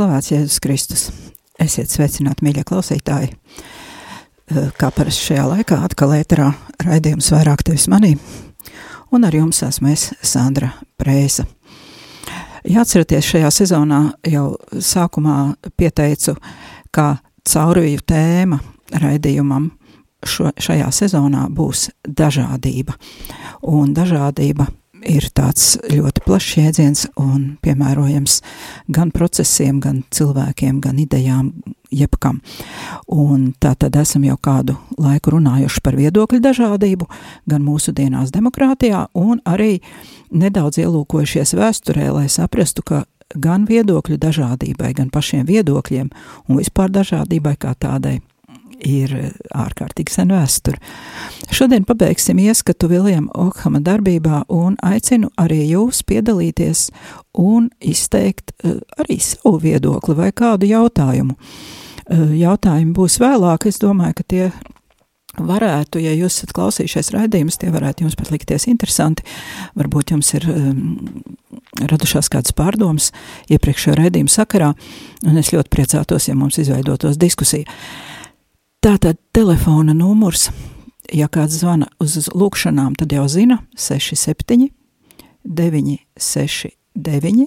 slavēts Jēzus Kristus. Esiet sveicināti, mīļie klausītāji. Eh, Kā parasti šajā laikā atkal ēterā raidījums vairāk tevis manī. Un ar jums esmu es, Sandra Prēsa. Jāatcerieties, šajā sezonā jau sākumā pieteicu, ka caurviju tēma raidījumam šo, šajā sezonā būs dažādība. Un dažādība ir tāds ļoti plašs jēdziens un piemērojams gan procesiem, gan cilvēkiem, gan idejām, jebkam. Un tā tad esam jau kādu laiku runājuši par viedokļu dažādību, gan mūsu dienās demokrātijā, un arī nedaudz ielūkojušies vēsturē, lai saprastu, ka gan viedokļu dažādībai, gan pašiem viedokļiem un vispār dažādībai kā tādai ir ārkārtīgi sen vēsture. Šodien pabeigsim ieskatu Viljama Okhama darbībā un aicinu arī jūs piedalīties un izteikt eh, arī savu viedokli vai kādu jautājumu. Eh, Jautājumi būs vēlāk, es domāju, ka tie varētu, ja jūs esat klausījušies raidījumus, tie varētu jums pat likties interesanti. Varbūt jums ir um, radušās kādas pārdomas iepriekšējā raidījuma sakarā, un es ļoti priecātos, ja mums izveidotos diskusija. Tātad telefona numurs, ja kāds zvana uz lūkšanām, tad jau zina 67 969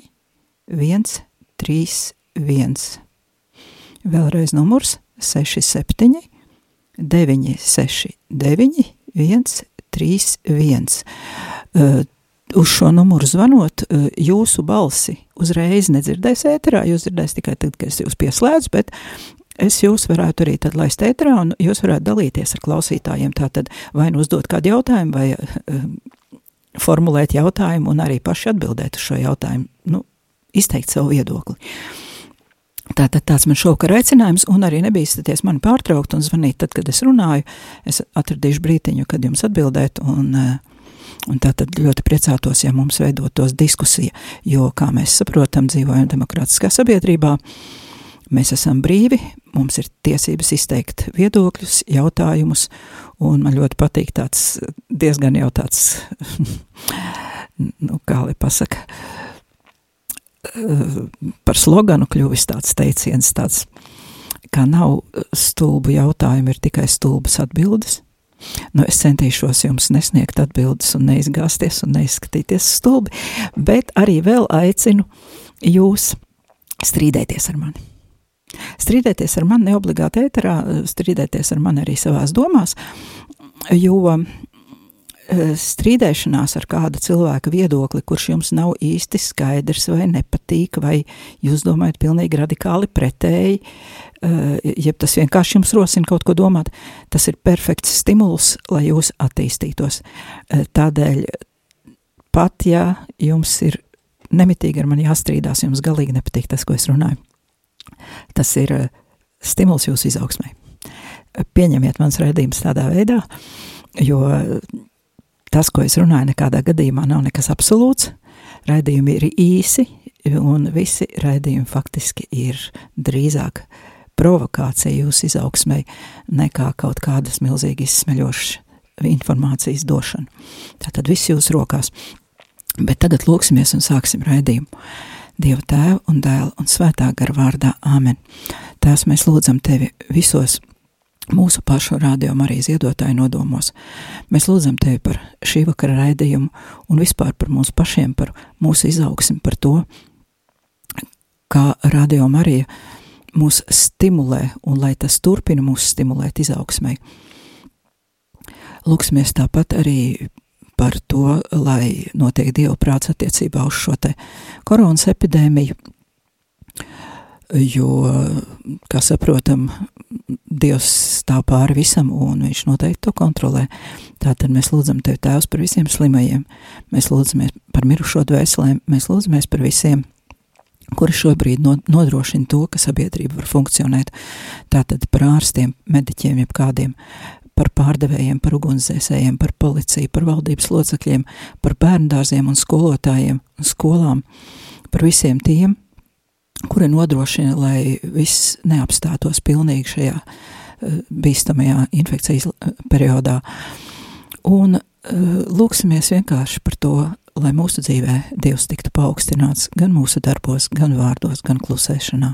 131. Vēlreiz numurs 67 969 131. Uh, uz šo numuru zvanot, uh, jūsu balsi uzreiz nedzirdēs ēterā, jūs dzirdēs tikai tad, kad es jūs pieslēdzu, bet es jūs varētu arī tad laist ēterā un jūs varētu dalīties ar klausītājiem, tātad vai nu uzdot kādu jautājumu, vai uh, formulēt jautājumu un arī paši atbildēt uz šo jautājumu, nu, izteikt savu viedokli. Tātad tāds man šovakar aicinājums, un arī nebīstaties mani pārtraukt un zvanīt tad, kad es runāju. Es atradīšu brītiņu, kad jums atbildēt, un, eh, un tātad ļoti priecātos, ja mums veidotos diskusija, jo, kā mēs saprotam, dzīvojam demokrātiskā sabiedrībā, mēs esam brīvi, mums ir tiesības izteikt viedokļus, jautājumus, un man ļoti patīk tāds diezgan jau tāds, nu, kā lai pasaka, par sloganu kļuvis tāds teiciens, tāds, ka nav stulbu jautājumu, ir tikai stulbas atbildes. Nu, es centīšos jums nesniegt atbildes un neizgāzties un neizskatīties stulbi, bet arī vēl aicinu jūs strīdēties ar mani. Strīdēties ar mani neobligāti ēterā, strīdēties ar mani arī savās domās, jo strīdēšanās ar kādu cilvēku viedokli, kurš jums nav īsti skaidrs vai nepatīk, vai jūs domājat pilnīgi radikāli pretēji, jeb tas vienkārši jums rosina kaut ko domāt, tas ir perfekts stimuls, lai jūs attīstītos. Tādēļ pat, ja jums ir nemitīgi ar mani jāstrīdās, jums galīgi nepatīk tas, ko es runāju, tas ir stimuls jūsu izaugsmai. Pieņemiet mans redzījums tādā veidā, jo tas, ko es runāju, nekādā gadījumā nav nekas absolūts. Raidījumi ir īsi, un visi raidījumi faktiski ir drīzāk provokācija jūsu izaugsmai nekā kaut kādas milzīgi izsmeļošas informācijas došana. Tātad viss jūsu rokās. Bet tagad lūksimies un sāksim raidījumu. Dieva tēva un dēla un svētā gara vārdā Āmen. Tās mēs lūdzam tevi visos mūsu pašu rādījumu arī ziedotāju nodomos. Mēs lūdzam Tevi par šī vakara raidījumu un vispār par mūsu pašiem, par mūsu izaugsmi, par to, kā rādījuma arī mūs stimulē un lai tas turpina mūs stimulēt izaugsmai. Lūksimies tāpat arī par to, lai notiek Dieva prāts attiecībā uz šo te koronas epidēmiju, jo, kā saprotam, Dievs stāv pāri visam, un Viņš noteikti to kontrolē. Tātad mēs lūdzam Tevi, Tēvs, par visiem slimajiem, mēs lūdzamies par mirušo dvēselēm, mēs lūdzamies par visiem, kuri šobrīd nodrošina to, ka sabiedrība var funkcionēt. Tātad par ārstiem, mediķiem, jebkādiem, par pārdevējiem, par ugunsdzēsējiem, par policiju, par valdības locekļiem, par bērndārziem un skolotājiem un skolām, par visiem tiem, kuri nodrošina, lai viss neapstātos pilnīgi šajā uh, bīstamajā infekcijas uh, periodā. Un uh, lūksimies vienkārši par to, lai mūsu dzīvē Dievs tiktu paaugstināts gan mūsu darbos, gan vārdos, gan klusēšanā.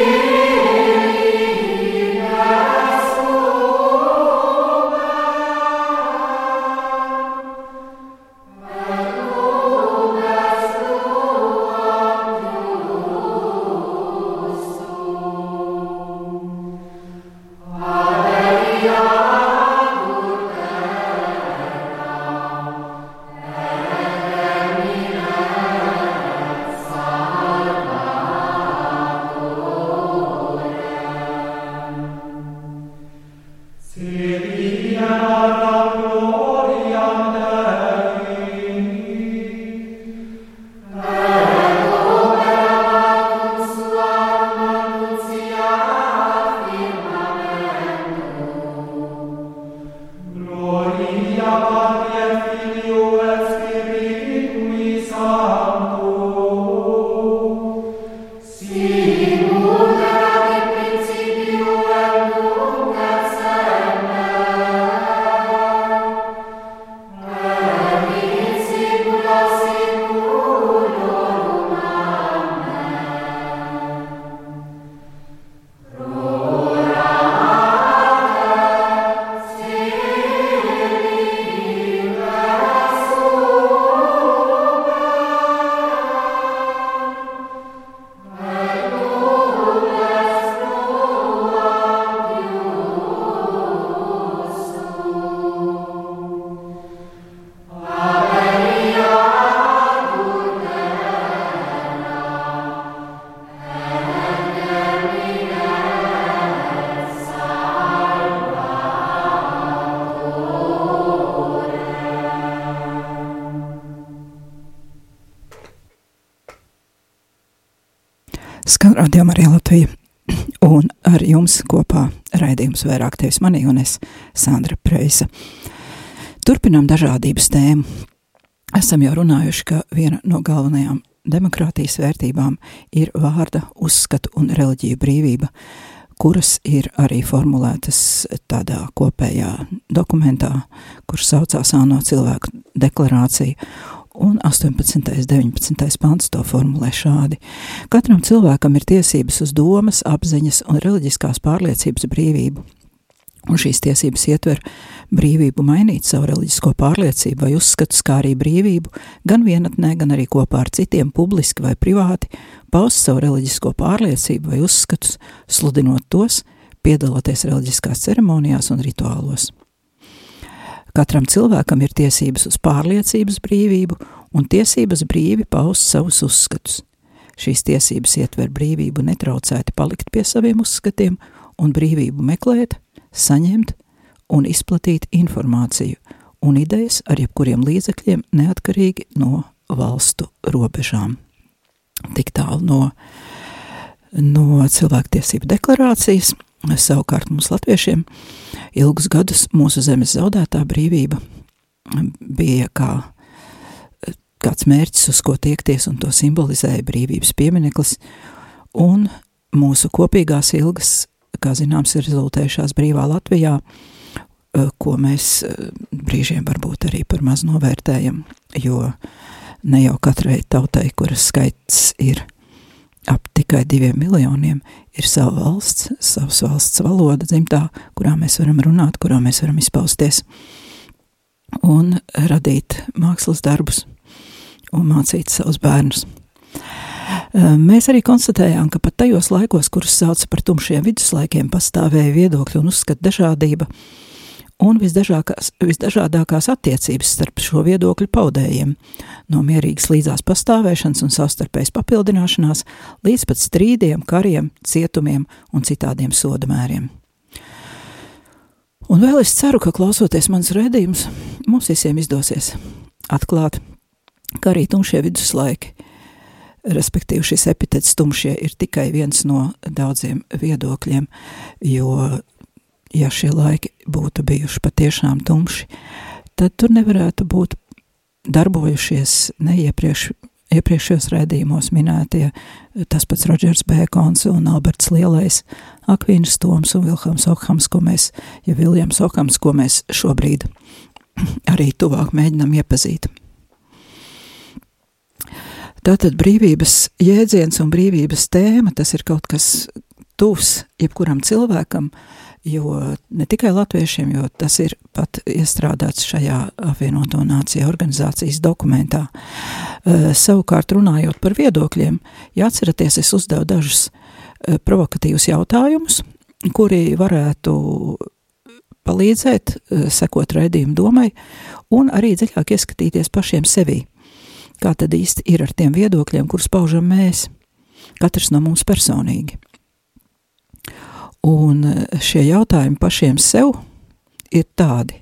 Skan rādījuma arī Latvija. Un ar jums kopā raidījums vairāk tevis manī un es, Sandra Preisa. Turpinām dažādības tēmu. Esam jau runājuši, ka viena no galvenajām demokrātijas vērtībām ir vārda, uzskatu un reliģiju brīvība, kuras ir arī formulētas tādā kopējā dokumentā, kurš saucās ANO cilvēku deklarācija, un 18. un 19. pants to formulē šādi. Katram cilvēkam ir tiesības uz domas, apziņas un reliģiskās pārliecības brīvību. Un šīs tiesības ietver brīvību mainīt savu reliģisko pārliecību vai uzskatus, kā arī brīvību gan vienatnē, gan arī kopā ar citiem publiski vai privāti paust savu reliģisko pārliecību vai uzskatus, sludinot tos, piedaloties reliģiskās ceremonijās un rituālos. Katram cilvēkam ir tiesības uz pārliecības brīvību un tiesības brīvi paust savus uzskatus. Šīs tiesības ietver brīvību netraucēti palikt pie saviem uzskatiem un brīvību meklēt, saņemt un izplatīt informāciju un idejas ar jebkuriem līdzekļiem neatkarīgi no valstu robežām. Tik tālu no, no cilvēktiesību deklarācijas – Savukārt mums latviešiem ilgus gadus mūsu zemes zaudētā brīvība bija kā kāds mērķis, uz ko tiekties, un to simbolizēja brīvības piemineklis, un mūsu kopīgās ilgas, kā zināms, ir rezultējušās brīvā Latvijā, ko mēs brīžiem varbūt arī par maz novērtējam, jo ne jau katrai tautai, kuras skaits ir ap tikai diviem miljoniem ir sava valsts, savas valsts valoda dzimtā, kurā mēs varam runāt, kurā mēs varam izpausties un radīt mākslas darbus un mācīt savus bērnus. Mēs arī konstatējām, ka pat tajos laikos, kurus sauc par tumšiem viduslaikiem, pastāvēja viedokļu un uzskatu dažādība, un visdažādākās attiecības starp šo viedokļu paudējiem, no mierīgas līdzās pastāvēšanas un savstarpējas papildināšanās līdz pat strīdiem, kariem, cietumiem un citādiem sodamēriem. Un vēl es ceru, ka klausoties manas redzējumus, mums visiem izdosies atklāt, ka arī tumšie viduslaiki, respektīvi šis epitets tumšie, ir tikai viens no daudziem viedokļiem, jo ja šie laiki būtu bijuši patiešām tumši, tad tur nevarētu būt darbojušies neiepriekš. Iepriekšējos raidījumos minētie tas pats Rodžers Bēkons un Alberts Lielais, Akvīns Toms un Vilhams Okhams, ko mēs, ja Viljams Okhams, ko mēs šobrīd arī tuvāk mēģinam iepazīt. Tātad brīvības jēdziens un brīvības tēma, tas ir kaut kas tuvs jebkuram cilvēkam, uh, jo ne tikai latviešiem, jo tas ir pat iestrādāts šajā apvienoto nāciju organizācijas dokumentā. Uh, savukārt runājot par viedokļiem, ja atceraties, es uzdevu dažus uh, provokatīvus jautājumus, kuri varētu palīdzēt, uh, sekot raidījumu domai, un arī dziļāk ieskatīties pašiem sevī. Kā tad īsti ir ar tiem viedokļiem, kurus paužam mēs, katrs no mums personīgi? Un e, šie jautājumi pašiem sev ir tādi,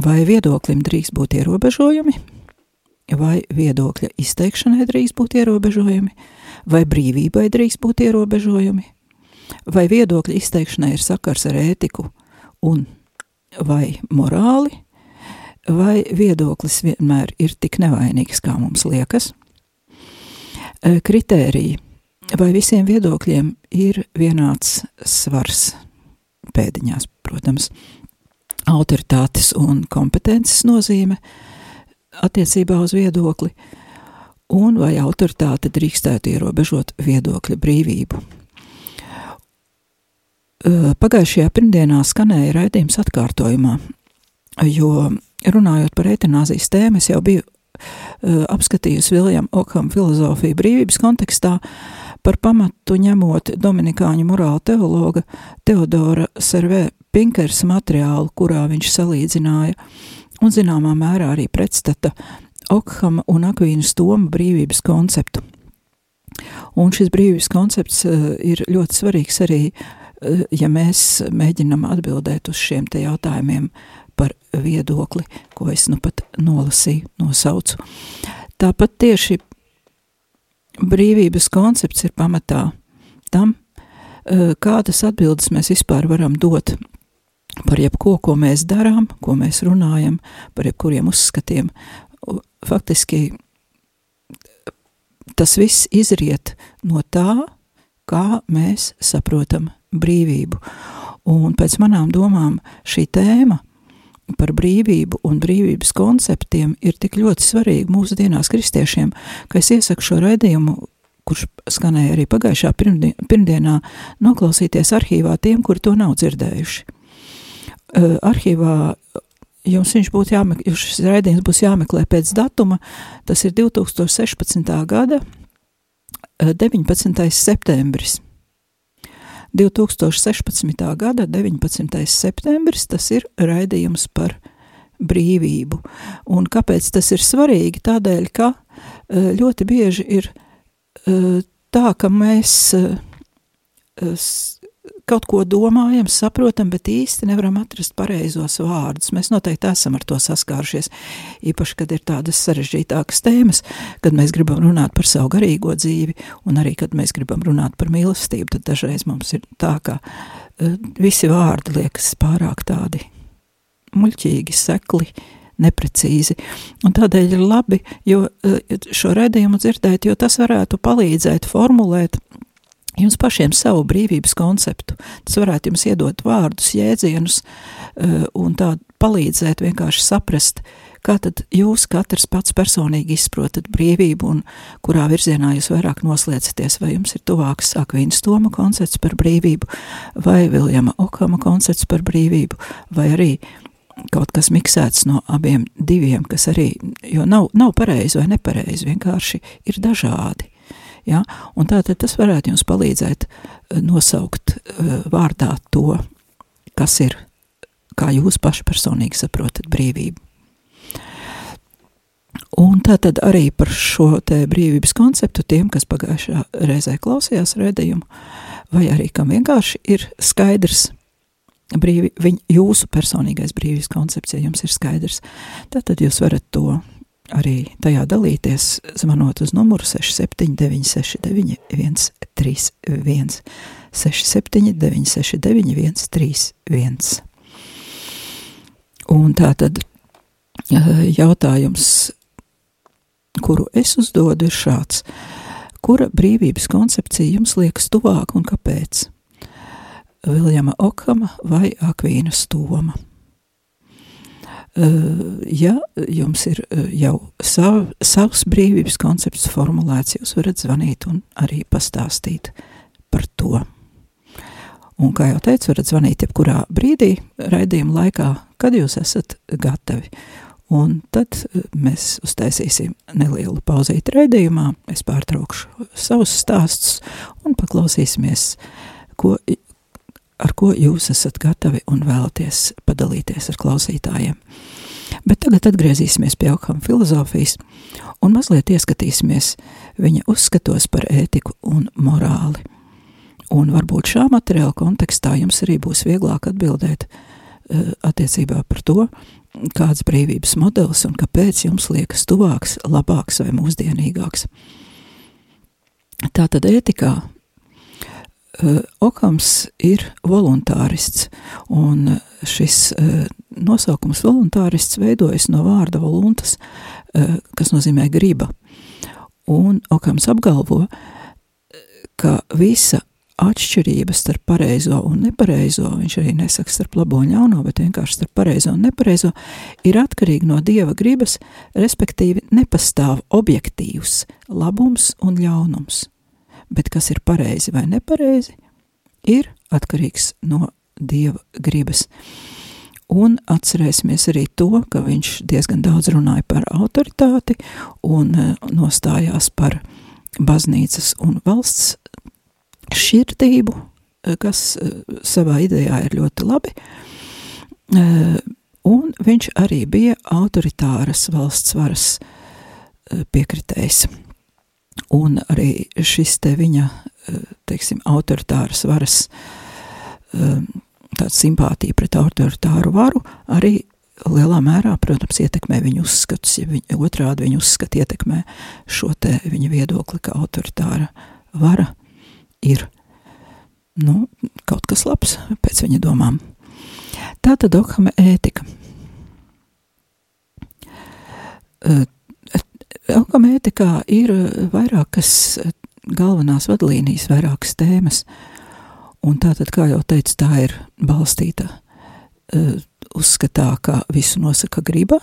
vai viedoklim drīkst būt ierobežojumi, vai viedokļa izteikšanai drīkst būt ierobežojumi, vai brīvībai drīkst būt ierobežojumi, vai viedokļa izteikšanai ir sakars ar ētiku un vai morāli, vai viedoklis vienmēr ir tik nevainīgs, kā mums liekas. E, kritēriji vai visiem viedokļiem ir vienāds svars pēdiņās, protams, autoritātes un kompetences nozīme attiecībā uz viedokli, un vai autoritāte drīkstētu ierobežot viedokļa brīvību. Pagājušajā pirmdienā skanēja raidījums atkārtojumā, jo runājot par eitanāzijas tēmu, es jau biju apskatījusi Viljama Okham filozofiju brīvības kontekstā, uh, Par pamatu ņemot dominikāņu morāla teologa Teodora Servē Pinkers materiālu, kurā viņš salīdzināja un zināmā mērā arī pretstata Okhama un Akvīnas Toma brīvības konceptu. Un šis brīvības koncepts uh, ir ļoti svarīgs arī, uh, ja mēs mēģinam atbildēt uz šiem te jautājumiem par viedokli, ko es nu pat nolasīju, nosaucu. Tāpat tieši brīvības koncepts ir pamatā tam, eh, kādas atbildes mēs vispār varam dot par jebko, ko mēs darām, ko mēs runājam, par jebkuriem uzskatiem. Faktiski tas viss izriet no tā, kā mēs saprotam brīvību. Un pēc manām domām šī tēma – par brīvību un brīvības konceptiem ir tik ļoti svarīgi mūsdienās kristiešiem, ka es iesaku šo raidījumu, kurš skanēja arī pagājušā pirmdienā, noklausīties arhīvā tiem, kuri to nav dzirdējuši. Arhīvā jums viņš būtu jāmeklē, šis raidījums būs jāmeklē pēc datuma, tas ir 2016. gada 19. septembris. 2016. gada 19. septembris, tas ir raidījums par brīvību. Un kāpēc tas ir svarīgi? Tādēļ, ka e, ļoti bieži ir e, tā, ka mēs e, kaut ko domājam, saprotam, bet īsti nevaram atrast pareizos vārdus. Mēs noteikti esam ar to saskārušies, īpaši, kad ir tādas sarežģītākas tēmas, kad mēs gribam runāt par savu garīgo dzīvi, un arī, kad mēs gribam runāt par mīlestību, tad dažreiz mums ir tā, ka uh, visi vārdi liekas pārāk tādi muļķīgi, sekli, neprecīzi. Un tādēļ ir labi jo, uh, šo redzējumu dzirdēt, jo tas varētu palīdzēt formulēt jums pašiem savu brīvības konceptu. Tas varētu jums iedot vārdus, jēdzienus uh, un tā palīdzēt vienkārši saprast, kā tad jūs katrs pats personīgi izprotat brīvību un kurā virzienā jūs vairāk noslēdzaties, vai jums ir tuvāks Akvīnas Toma koncepts par brīvību, vai Viljama Okama koncepts par brīvību, vai arī kaut kas miksēts no abiem diviem, kas arī, jo nav, nav pareizi vai nepareizi, vienkārši ir dažādi. Ja? Un tātad tas varētu jums palīdzēt eh, nosaukt uh, vārdā to, kas ir, kā jūs paši personīgi saprotat brīvību. Un tātad arī par šo te brīvības konceptu tiem, kas pagājušā reizē klausījās redzējumu, vai arī kam vienkārši ir skaidrs brīvi, viņ, jūsu personīgais brīvības koncepts, ja jums ir skaidrs, tad jūs varat to arī tajā dalīties, zvanot uz numuru 679691, 131, 679, 131. Un tā tad jautājums, kuru es uzdodu, ir šāds. Kura brīvības koncepcija jums liekas tuvāka un kāpēc? Viljama Okama vai Akvīnas Toma? Ja jums ir jau sav, savs brīvības koncepts formulēts, jūs varat zvanīt un arī pastāstīt par to. Un, kā jau teicu, varat zvanīt jebkurā brīdī, raidījuma laikā, kad jūs esat gatavi. Un tad mēs uztaisīsim nelielu pauzīti raidījumā, es pārtraukšu savus stāstus un paklausīsimies, ko, ar ko jūs esat gatavi un vēlaties padalīties ar klausītājiem. Bet tagad atgriezīsimies pie Okhama filozofijas un mazliet ieskatīsimies viņa uzskatos par ētiku un morāli. Un varbūt šā materiāla kontekstā jums arī būs vieglāk atbildēt uh, attiecībā par to, kāds brīvības modelis un kāpēc jums liekas tuvāks, labāks vai mūsdienīgāks. Tātad ētikā Eh, Okams ir voluntārists, un šis eh, nosaukums voluntārists veidojas no vārda voluntas, eh, kas nozīmē griba. Un Okams apgalvo, ka visa atšķirība starp pareizo un nepareizo, viņš arī nesaka starp labo un ļauno, bet vienkārši starp pareizo un nepareizo, ir atkarīga no dieva gribas, respektīvi nepastāv objektīvs labums un ļaunums bet kas ir pareizi vai nepareizi, ir atkarīgs no dieva gribas. Un atcerēsimies arī to, ka viņš diezgan daudz runāja par autoritāti un e, nostājās par baznīcas un valsts šķirtību, e, kas e, savā idejā ir ļoti labi. Un viņš arī bija autoritāras valsts varas piekritējs. Un arī šis te viņa, eh, teiksim, autoritāras varas eh, tāds simpātija pret autoritāru varu arī lielā mērā, protams, ietekmē viņu uzskatus, ja viņa, otrādi viņa uzskati ietekmē šo te viņa viedokli, ka autoritāra vara ir, nu, kaut kas labs pēc viņa domām. Tā tad Okhama ētika. Uh, Alkomētikā ir eh, vairākas eh, galvenās vadlīnijas, vairākas tēmas, un tātad, kā jau teicu, tā ir balstīta uh, uzskatā, ka visu nosaka griba,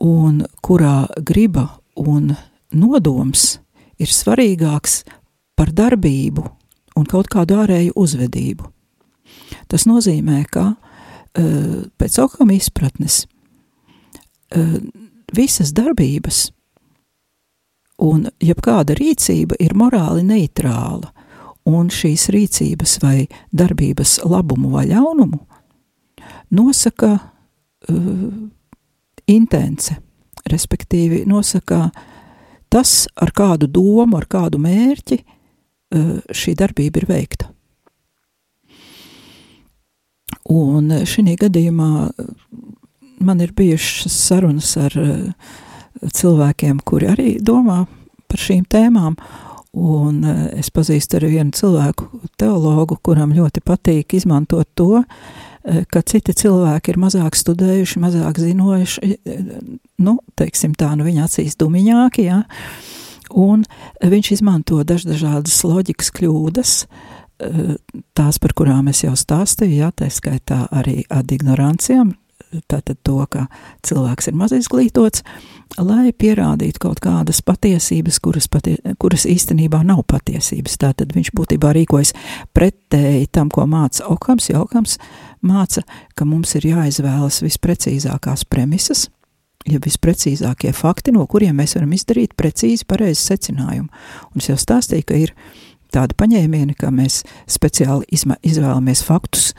un kurā griba un nodoms ir svarīgāks par darbību un kaut kādu ārēju uzvedību. Tas nozīmē, ka pēc okam izpratnes visas darbības. Un jebkāda rīcība ir morāli neitrāla, un šīs rīcības vai darbības labumu vai ļaunumu nosaka uh, intence, respektīvi nosaka tas, ar kādu domu, ar kādu mērķi uh, šī darbība ir veikta. Un šī gadījumā man ir bijušas sarunas ar uh, cilvēkiem, kuri arī domā par šīm tēmām. Un uh, es pazīstu arī vienu cilvēku, teologu, kuram ļoti patīk izmantot to, uh, ka citi cilvēki ir mazāk studējuši, mazāk zinojuši, nu, teiksim tā, nu viņa acīs dumiņāki, jā. Un viņš izmanto dažādas loģikas kļūdas, tās, par kurām es jau stāstīju, jā, tā skaitā arī ad ignorancijām, tātad to, ka cilvēks ir maz izglītots, lai pierādītu kaut kādas patiesības, kuras, patie, kuras īstenībā nav patiesības. Tātad viņš būtībā rīkojas pretēji tam, ko māca Okams, jo Okams māca, ka mums ir jāizvēlas visprecīzākās premisas, ja visprecīzākie fakti, no kuriem mēs varam izdarīt precīzi pareizi secinājumu. Un es jau stāstīju, ka ir tādi paņēmieni, ka mēs speciāli izvēlamies faktus,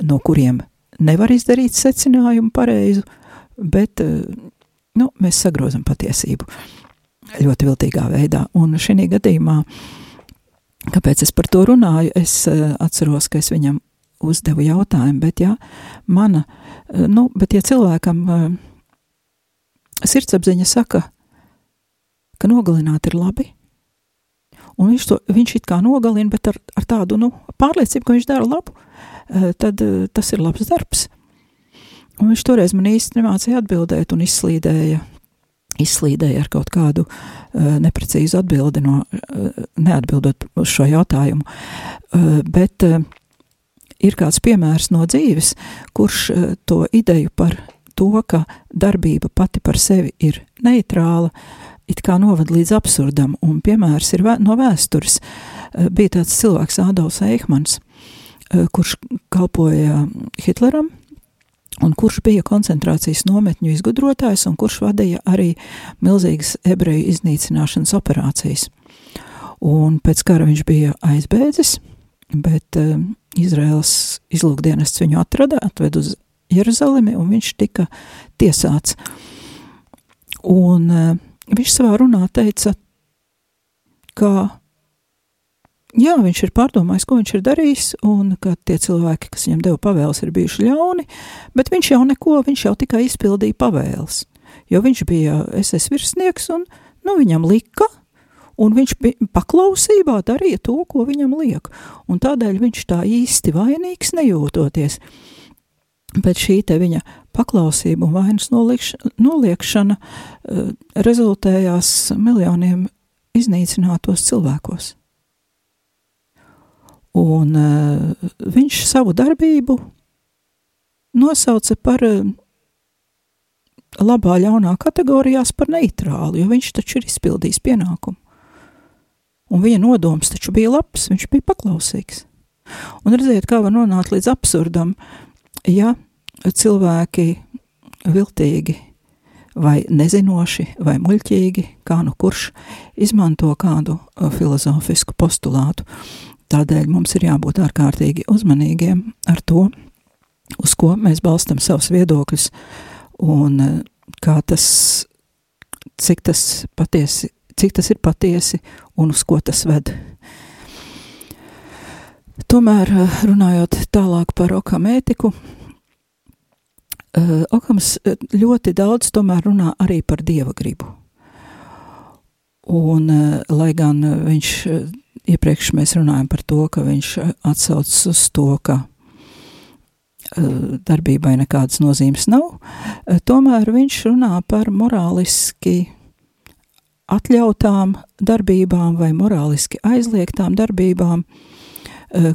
no kuriem nevar izdarīt secinājumu pareizu, bet eh, nu, mēs sagrozam patiesību ļoti viltīgā veidā. Un šī gadījumā, kāpēc es par to runāju, es eh, atceros, ka es viņam uzdevu jautājumu, bet ja mana, eh, nu, bet ja cilvēkam sirdsapziņa saka, ka nogalināt ir labi, un viņš to, viņš it kā nogalina, bet ar, ar tādu, nu, pārliecību, ka viņš dara labu, Eh, tad eh, tas ir labs darbs. Un viņš toreiz man īsti nemācīja atbildēt un izslīdēja, izslīdēja ar kaut kādu uh, neprecīzu atbildi, no, uh, neatbildot uz šo jautājumu. Uh, bet uh, ir kāds piemērs no dzīves, kurš uh, to ideju par to, ka darbība pati par sevi ir neitrāla, it kā novad līdz absurdam, un piemērs ir no vēstures. Uh, bija tāds cilvēks Ādams Eikmans, Eh, kurš kalpoja Hitleram, un kurš bija koncentrācijas nometņu izgudrotājs, un kurš vadīja arī milzīgas ebreju iznīcināšanas operācijas. Un pēc kara viņš bija aizbēdzis, bet uh, Izraels izlūkdienests viņu atrada, atved uz Jeruzalemi, un viņš tika tiesāts. Un uh, viņš savā runā teica, ka jā, viņš ir pārdomājis, ko viņš ir darījis, un ka tie cilvēki, kas viņam deva pavēles, ir bijuši ļauni, bet viņš jau neko, viņš jau tikai izpildīja pavēles, jo viņš bija SS virsnieks, un, nu, viņam lika, un viņš paklausībā darīja to, ko viņam liek, un tādēļ viņš tā īsti vainīgs nejūtoties. Bet šī viņa paklausība un vainas noliekšana uh, rezultējās miljoniem iznīcinātos cilvēkos. Un uh, viņš savu darbību nosauca par uh, labā, ļaunā kategorijās par neitrālu, jo viņš taču ir izpildījis pienākumu. Un viņa nodoms taču bija labs, viņš bija paklausīgs. Un redziet, kā var nonākt līdz absurdam, ja cilvēki viltīgi vai nezinoši vai muļķīgi, kā nu kurš izmanto kādu uh, filozofisku postulātu. Tādēļ mums ir jābūt ārkārtīgi uzmanīgiem ar to, uz ko mēs balstam savus viedokļus un eh, kā tas, cik tas patiesi, cik tas ir patiesi un uz ko tas ved. Tomēr eh, runājot tālāk par okam ētiku, eh, Okams ļoti daudz tomēr runā arī par dieva gribu. Un, lai gan viņš iepriekš mēs runājam par to, ka viņš atsaucas uz to, ka darbībai nekādas nozīmes nav, tomēr viņš runā par morāliski atļautām darbībām vai morāliski aizliegtām darbībām,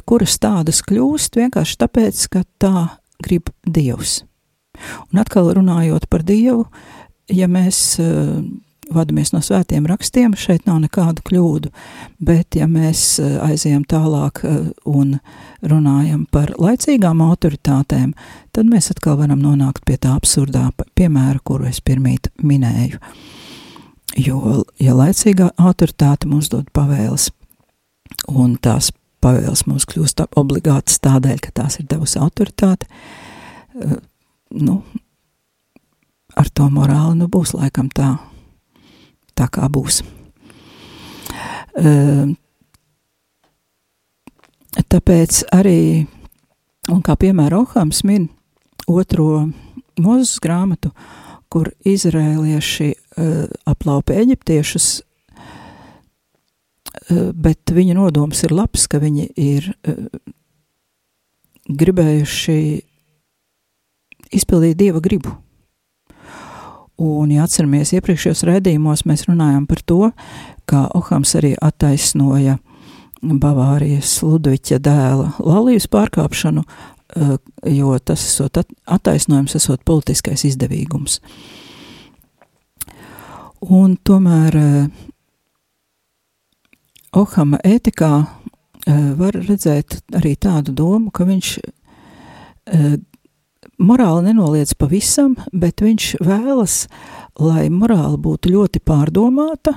kuras tādas kļūst vienkārši tāpēc, ka tā grib Dievs. Un atkal runājot par Dievu, ja mēs vadamies no svētiem rakstiem, šeit nav nekādu kļūdu, bet ja mēs eh, aizējam tālāk eh, un runājam par laicīgām autoritātēm, tad mēs atkal varam nonākt pie tā absurdā piemēra, kuru es pirmīt minēju. Jo, ja laicīgā autoritāte mums dod pavēles, un tās pavēles mums kļūst obligātas tādēļ, ka tās ir devusi autoritāte, eh, nu, ar to morāli nu būs laikam tā tā kā būs. Ehm, tāpēc arī, un kā piemēra Ohams min otro mūzes grāmatu, kur izrēlieši uh, aplaupa eģiptiešus, uh, bet viņa nodoms ir labs, ka viņi ir uh, gribējuši izpildīt dieva gribu. Un, ja atceramies iepriekšējos raidījumos, mēs runājam par to, kā Ohams arī attaisnoja Bavārijas Ludviķa dēla laulības pārkāpšanu, eh, jo tas esot attaisnojums, esot politiskais izdevīgums. Un tomēr eh, Ohama ētikā eh, var redzēt arī tādu domu, ka viņš morāli nenoliedz pavisam, bet viņš vēlas, lai morāli būtu ļoti pārdomāta,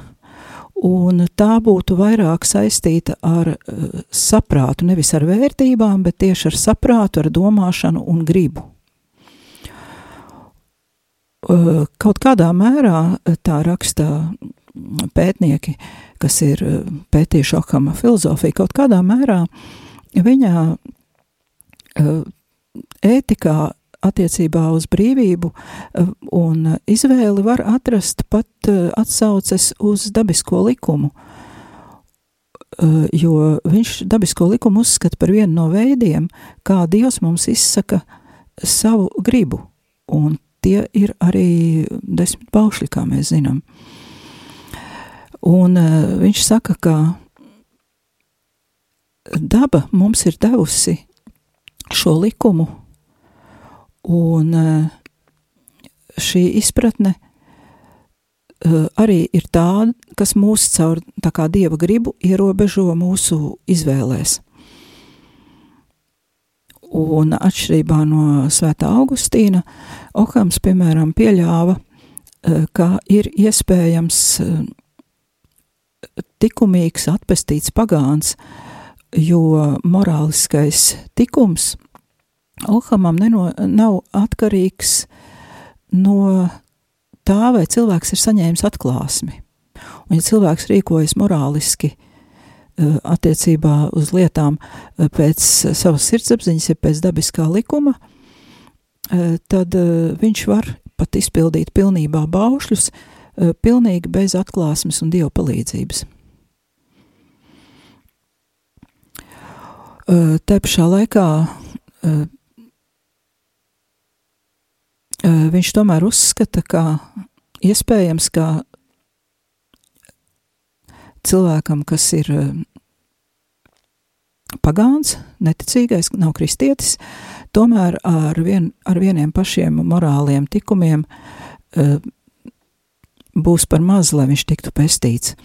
un tā būtu vairāk saistīta ar uh, saprātu, nevis ar vērtībām, bet tieši ar saprātu, ar domāšanu un gribu. Uh, kaut kādā mērā tā raksta pētnieki, kas ir pētījuši Okama filozofiju, kaut kādā mērā viņa ētikā attiecībā uz brīvību eh, un izvēli var atrast pat eh, atsauces uz dabisko likumu, eh, jo viņš dabisko likumu uzskata par vienu no veidiem, kā Dievs mums izsaka savu gribu, un tie ir arī desmit paušļi, kā mēs zinām. Un viņš saka, ka daba mums ir devusi šo likumu Un eh, šī izpratne eh, arī ir tā, kas mūs caur tā kā dieva gribu ierobežo mūsu izvēlēs. Un atšķirībā no Svētā Augustīna, Okams, piemēram, pieļāva, eh, ka ir iespējams likumīgs, atpestīts pagāns, jo morāliskais tikums – Ohamam neno, nav atkarīgs no tā, vai cilvēks ir saņēmis atklāsmi. Un, ja cilvēks rīkojas morāliski uh, attiecībā uz lietām uh, pēc savas sirdsapziņas, ja pēc dabiskā likuma, uh, tad viņš var pat izpildīt pilnībā baušļus, pilnīgi bez atklāsmes un dieva palīdzības. Te pašā laikā viņš tomēr uzskata, ka iespējams, ka cilvēkam, kas ir pagāns, neticīgais, nav kristietis, tomēr ar, vien, ar vieniem pašiem morāliem tikumiem būs par maz, lai viņš tiktu pestīts.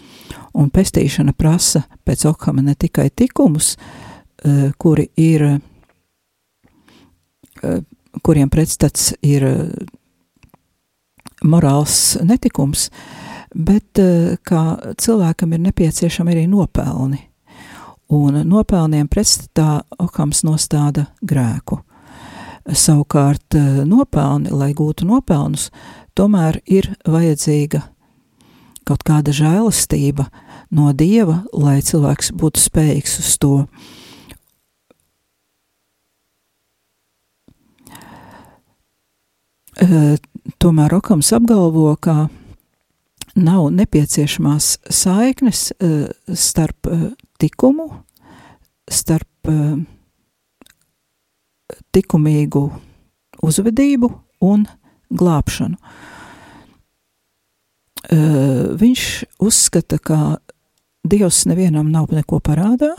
Un pestīšana prasa pēc Okhama ne tikai tikumus, kuri ir kuriem pretstats ir eh, morāls netikums, bet eh, kā cilvēkam ir nepieciešami arī nopelni. Un nopelniem pretstatā Okams nostāda grēku. Savukārt eh, nopelni, lai gūtu nopelnus, tomēr ir vajadzīga kaut kāda žēlastība no Dieva, lai cilvēks būtu spējīgs uz to. Tomēr Okams apgalvo, ka nav nepieciešamās saiknes eh, starp eh, tikumu, starp likumīgu uzvedību un glābšanu. Viņš uzskata, ka Dievs nevienam nav neko parādā,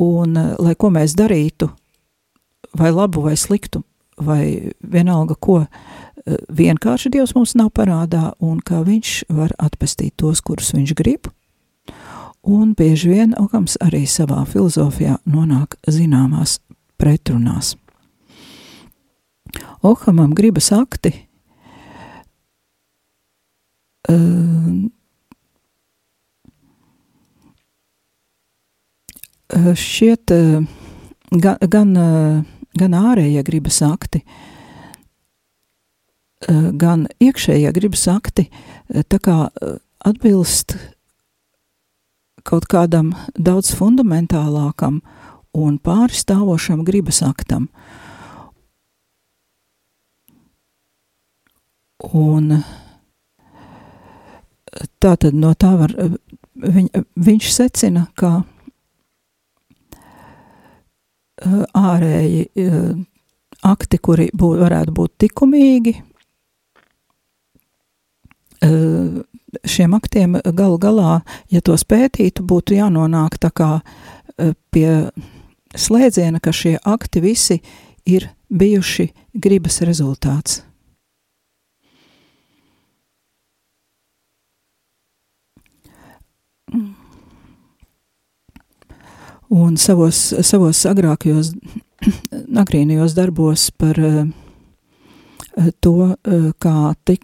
un lai ko mēs darītu, vai labu vai sliktu, vai vienalga ko, eh, vienkārši Dievs mums nav parādā un kā viņš var atpestīt tos, kurus viņš grib. Un bieži vien Okams arī savā filozofijā nonāk zināmās pretrunās. Ohamam gribas akti uh, šķiet uh, gan, gan gan ārējie gribas akti, eh, gan iekšējie gribas akti, eh, tā kā eh, atbilst kaut kādam daudz fundamentālākam un pārstāvošam gribas aktam. Un tā tad no tā var, viņ, viņš secina, ka ārēji eh, akti, kuri bū, varētu būt likumīgi, šiem aktiem galu galā, ja tos pētītu, būtu jānonāk pie slēdziena, ka šie akti visi ir bijuši gribas rezultāts. Un savos, savos agrākajos, agrīnajos darbos par uh, to, uh, kā, tik,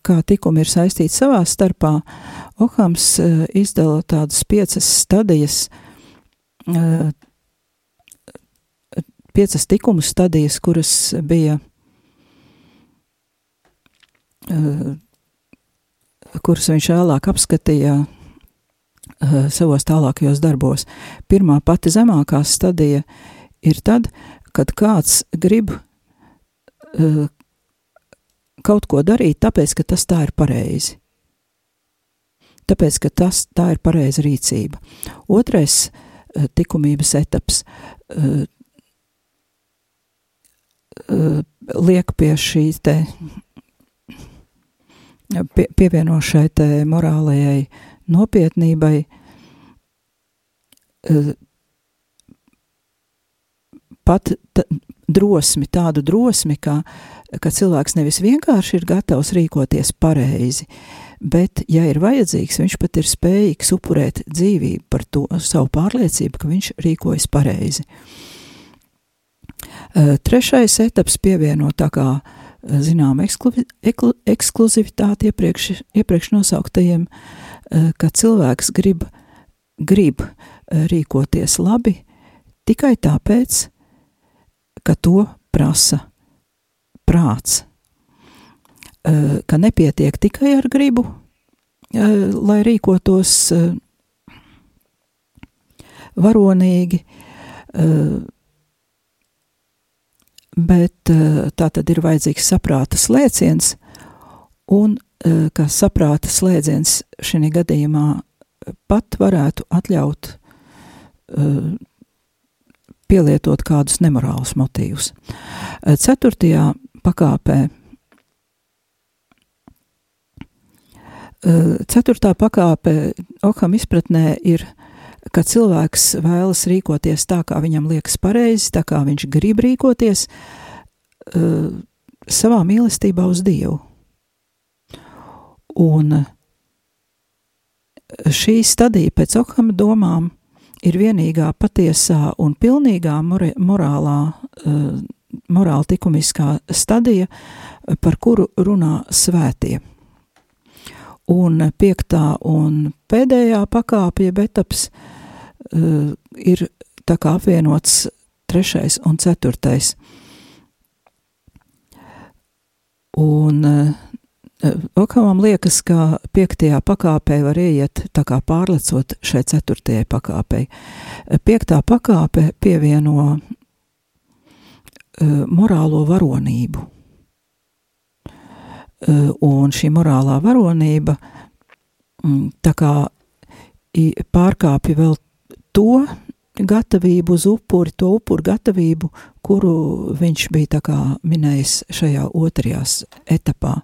kā tikumi ir saistīti savā starpā, Ohams izdala tādas piecas stadijas, piecas tikumu stadijas, kuras bija, kuras viņš vēlāk apskatīja savos tālākajos darbos. Pirmā pati zemākā stadija ir tad, kad kāds grib uh, kaut ko darīt, tāpēc, ka tas tā ir pareizi. Tāpēc, ka tas tā ir pareiza rīcība. Otrais uh, likumības etaps uh, uh, liek pie šīs te pie, pievienošai te morālajai nopietnībai eh, pat drosmi, tādu drosmi, ka, ka cilvēks nevis vienkārši ir gatavs rīkoties pareizi, bet, ja ir vajadzīgs, viņš pat ir spējīgs upurēt dzīvību par to savu pārliecību, ka viņš rīkojas pareizi. Eh, trešais etaps pievieno tā kā uh, zinām ekskluzivitāti iepriekš, iepriekš nosauktajiem, eh, ka cilvēks grib, grib eh, rīkoties labi tikai tāpēc, ka to prasa prāts, eh, ka nepietiek tikai ar gribu, lai rīkotos varonīgi, bet eh, tā tad ir vajadzīgs saprāta slēdziens, un eh, ka saprāta slēdziens šajā gadījumā pat varētu atļaut eh, pielietot kādus nemorālus motīvus. Ceturtajā pakāpē Ceturtā pakāpe Okam izpratnē ir ka cilvēks vēlas rīkoties tā, kā viņam liekas pareizi, tā kā viņš grib rīkoties, uh, savā mīlestībā uz Dievu. Un uh, šī stadija pēc Okhama domām ir vienīgā patiesā un pilnīgā morālā, uh, morāla likumiskā stadija, par kuru runā svētie. Un piektā un pēdējā pakāpja, bet etaps uh, ir tā kā apvienots trešais un ceturtais. Un uh, Okamam liekas, ka piektajā pakāpē var ieiet tā kā pārlecot šai ceturtajai pakāpei. Piektā pakāpe pievieno uh, morālo varonību. Uh, un šī morālā varonība tā kā pārkāpja vēl to gatavību uz upuri, to upuru gatavību, kuru viņš bija minējis šajā otrajā etapā.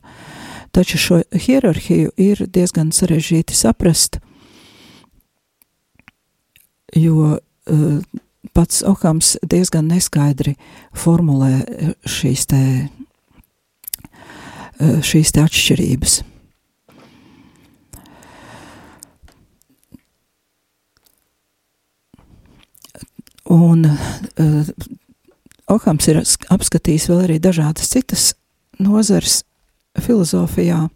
Taču šo hierarhiju ir diezgan sarežģīti saprast, jo uh, pats Okams diezgan neskaidri formulē šīs te, uh, šīs te atšķirības. Un uh, Okams ir apskatījis vēl arī dažādas citas nozares filozofijā,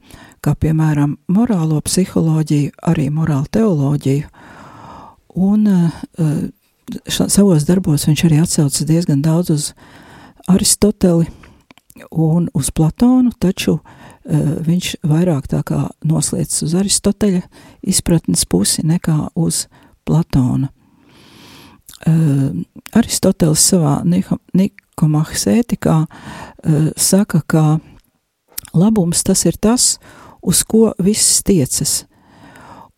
kā piemēram morālo psiholoģiju, arī morālu teoloģiju. Un uh, ša, savos darbos viņš arī atsaucas diezgan daudz uz Aristoteli un uz Platonu, taču uh, viņš vairāk tā kā noslēdz uz Aristoteļa izpratnes pusi nekā uz Platona. Uh, Aristoteles savā Nikomahas ētikā uh, saka, ka labums tas ir tas, uz ko viss tiecas.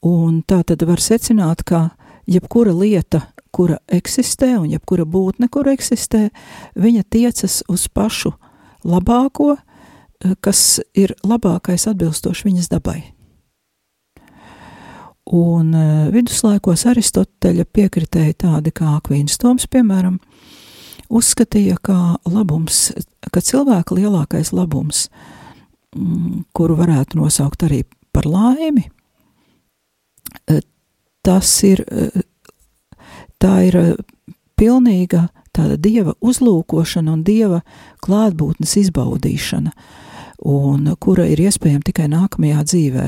Un tā tad var secināt, ka jebkura lieta, kura eksistē, un jebkura būtne, kur eksistē, viņa tiecas uz pašu labāko, kas ir labākais atbilstoši viņas dabai. Un uh, viduslaikos Aristoteļa piekritēji tādi kā Akvīns Toms, piemēram, uzskatīja, ka labums, ka cilvēka lielākais labums, mm, kuru varētu nosaukt arī par laimi, uh, tas ir, uh, tā ir pilnīga tāda dieva uzlūkošana un dieva klātbūtnes izbaudīšana, un kura ir iespējama tikai nākamajā dzīvē.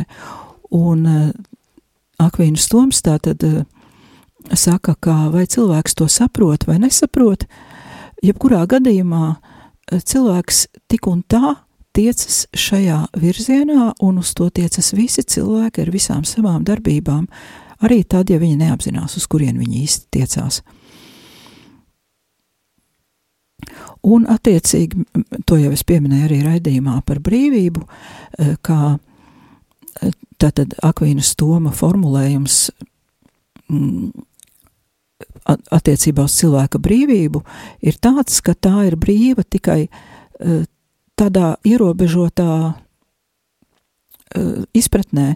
Un Akvīnas Toms tātad saka, ka vai cilvēks to saprot vai nesaprot, jebkurā gadījumā cilvēks tik un tā tiecas šajā virzienā, un uz to tiecas visi cilvēki ar visām savām darbībām, arī tad, ja viņi neapzinās, uz kurien viņi īsti tiecās. Un, attiecīgi, to jau es pieminēju arī raidījumā par brīvību, uh, kā Tātad Akvīnas Toma formulējums mm, attiecībā uz cilvēka brīvību ir tāds, ka tā ir brīva tikai uh, tādā ierobežotā uh, izpratnē,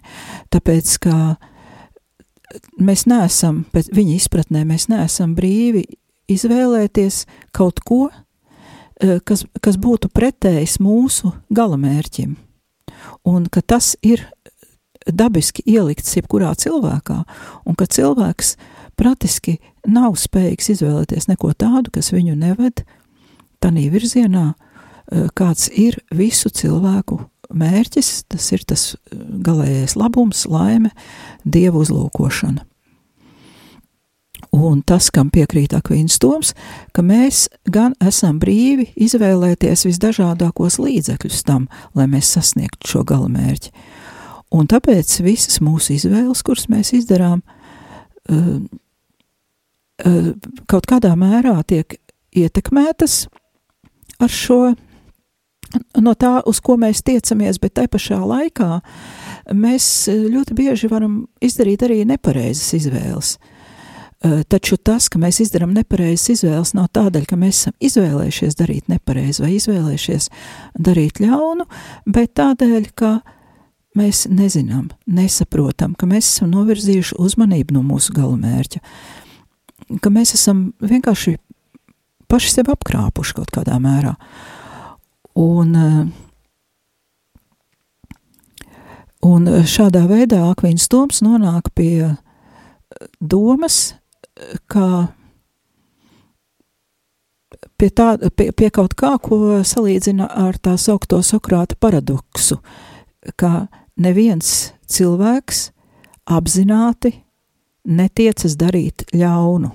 tāpēc, ka mēs neesam, pēc viņa izpratnē, mēs neesam brīvi izvēlēties kaut ko, uh, kas, kas būtu pretējs mūsu galamērķim, un ka tas ir dabiski ielikts jebkurā cilvēkā, un ka cilvēks praktiski nav spējīgs izvēlēties neko tādu, kas viņu neved tādā virzienā, eh, kāds ir visu cilvēku mērķis, tas ir tas eh, galējais labums, laime, dievu uzlūkošana. Un tas, kam piekrīt Akvīns Toms, ka mēs gan esam brīvi izvēlēties visdažādākos līdzekļus tam, lai mēs sasniegtu šo galamērķi. Un tāpēc visas mūsu izvēles, kuras mēs izdarām, uh, kaut kādā mērā tiek ietekmētas ar šo, no tā, uz ko mēs tiecamies, bet tai pašā laikā mēs ļoti bieži varam izdarīt arī nepareizas izvēles. Uh, taču tas, ka mēs izdarām nepareizas izvēles, nav tādēļ, ka mēs esam izvēlējušies darīt nepareizi vai izvēlējušies darīt ļaunu, bet tādēļ, ka uh, mēs nezinām, nesaprotam, ka mēs esam novirzījuši uzmanību no mūsu galamērķa, ka mēs esam vienkārši paši sevi apkrāpuši kaut kādā mērā. Un, un šādā veidā Akvīns Toms nonāk pie domas, ka pie, tā, pie, pie kaut kā, ko salīdzina ar tā saukto Sokrāta paradoksu, ka neviens cilvēks apzināti netiecas darīt ļaunu.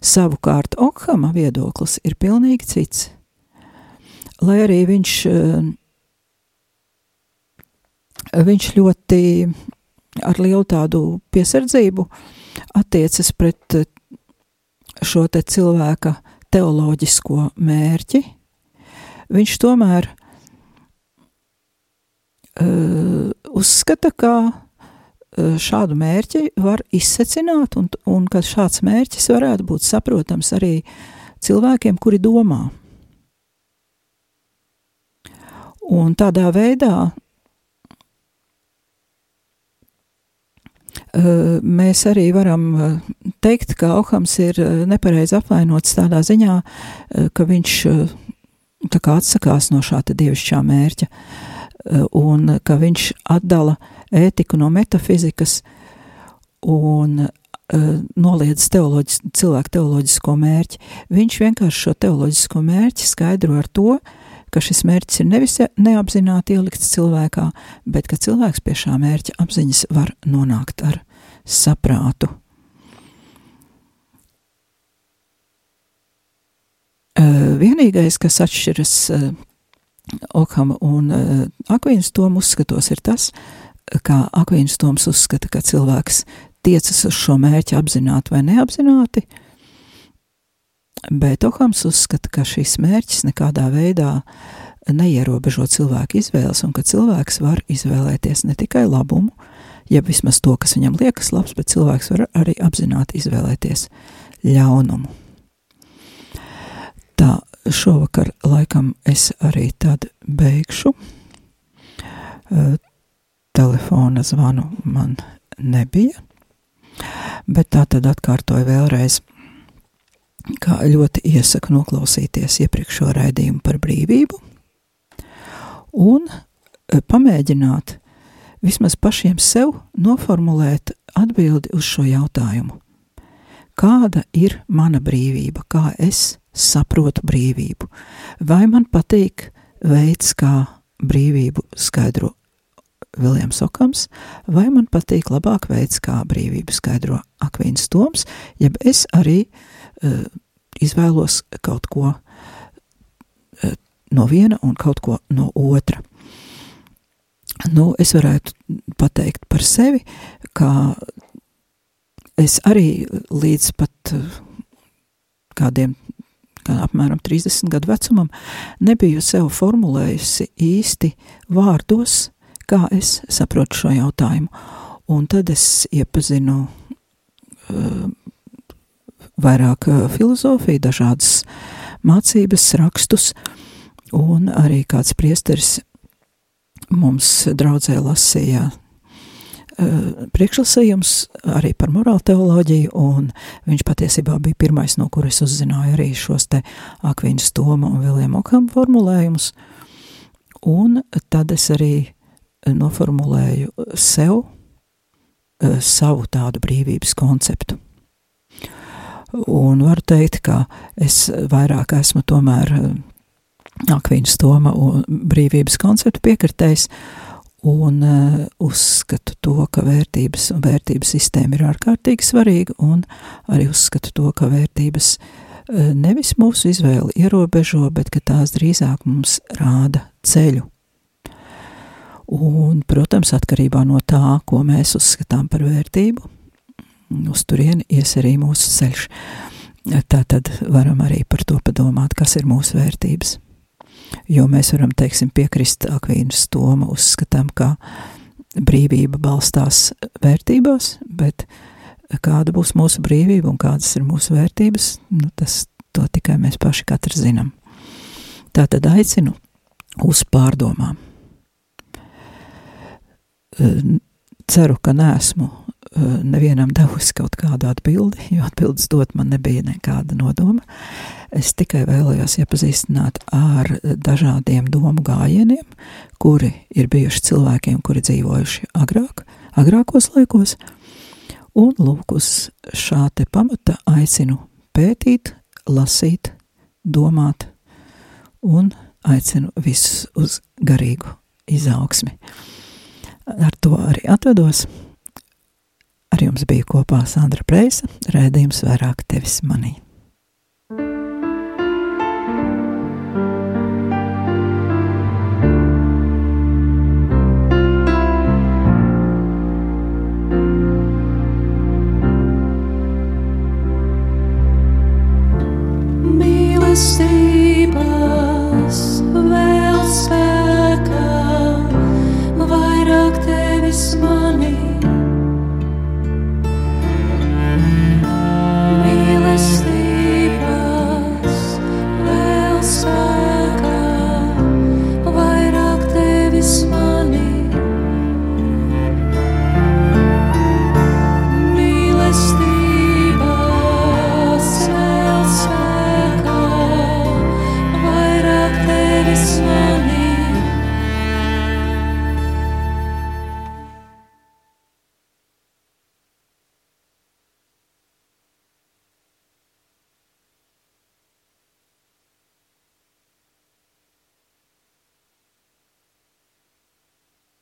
Savukārt Okhama viedoklis ir pilnīgi cits. Lai arī viņš, eh, viņš ļoti ar lielu tādu piesardzību attiecas pret eh, šo te cilvēka teoloģisko mērķi, viņš tomēr uh, uzskata, ka šādu mērķi var izsecināt un, un ka šāds mērķis varētu būt saprotams arī cilvēkiem, kuri domā. Un tādā veidā uh, mēs arī varam teikt, ka Ohams ir nepareizi apvainots tādā ziņā, ka viņš atsakās no šāda dievišķā mērķa. Un ka viņš atdala ētiku no metafizikas un noliedz teoloģis, cilvēku teoloģisko mērķi. Viņš vienkārši šo teoloģisko mērķi skaidro ar to, ka šis mērķis ir nevis neapzināti ielikts cilvēkā, bet ka cilvēks pie šā mērķa apziņas var nonākt ar saprātu. Uh, vienīgais, kas atšķiras uh, Okham un uh, Akvīns Tomu uzskatos ir tas, kā Akvīns Toms uzskata, ka cilvēks tiecas uz šo mērķi apzināti vai neapzināti, bet Okhams uzskata, ka šis mērķis nekādā veidā neierobežo cilvēku izvēles un ka cilvēks var izvēlēties ne tikai labumu, ja vismaz to, kas viņam liekas labs, bet cilvēks var arī apzināti izvēlēties ļaunumu. Tā šovakar laikam es arī tad beigšu. Telefona zvanu man nebija, bet tā tad atkārtoju vēlreiz, kā ļoti iesaku noklausīties iepriekšo raidījumu par brīvību un uh, pamēģināt vismaz pašiem sev noformulēt atbildi uz šo jautājumu. Kāda ir mana brīvība, kā es saprotu brīvību? Vai man patīk veids, kā brīvību skaidro Viljams Okams, vai man patīk labāk veids, kā brīvību skaidro Akvīns Toms, jeb es arī uh, izvēlos kaut ko uh, no viena un kaut ko no otra. Nu, es varētu pateikt par sevi, ka es arī līdz pat eh, kādiem, kā apmēram 30 gadu vecumam, nebiju sev formulējusi īsti vārdos, kā es saprotu šo jautājumu. Un tad es iepazinu vairāk uh, filozofiju, dažādas mācības, rakstus, un arī kāds priesteris mums draudzē lasīja uh, priekšlasījums arī par morālu teoloģiju, un viņš patiesībā bija pirmais, no kuras uzzināju arī šos te Akviņas Toma un Viljama Okam formulējumus, un tad es arī noformulēju sev uh, savu tādu brīvības konceptu. Un varu teikt, ka es vairāk esmu tomēr uh, Akvīnas Toma un brīvības konceptu piekritējis, un uh, uzskatu to, ka vērtības un vērtības sistēma ir ārkārtīgi svarīga, un arī uzskatu to, ka vērtības uh, nevis mūsu izvēli ierobežo, bet ka tās drīzāk mums rāda ceļu. Un, protams, atkarībā no tā, ko mēs uzskatām par vērtību, uz turieni ies arī mūsu ceļš. Tā tad varam arī par to padomāt, kas ir mūsu vērtības jo mēs varam, teiksim, piekrist Akvīnas Toma, uzskatām, ka brīvība balstās vērtībās, bet kāda būs mūsu brīvība un kādas ir mūsu vērtības, nu, tas to tikai mēs paši katrs zinām. Tā tad aicinu uz pārdomām. Ceru, ka neesmu nevienam devusi kaut kādu atbildi, jo atbildes dot man nebija nekāda nodoma. Es tikai vēlējos iepazīstināt ar dažādiem domu gājieniem, kuri ir bijuši cilvēkiem, kuri dzīvojuši agrāk, agrākos laikos, un lūk uz šā te pamata aicinu pētīt, lasīt, domāt un aicinu visus uz garīgu izaugsmi. Ar to arī atvedos. Ar jums bija kopā Sandra Preisa, rēdījums vairāk tevis manī.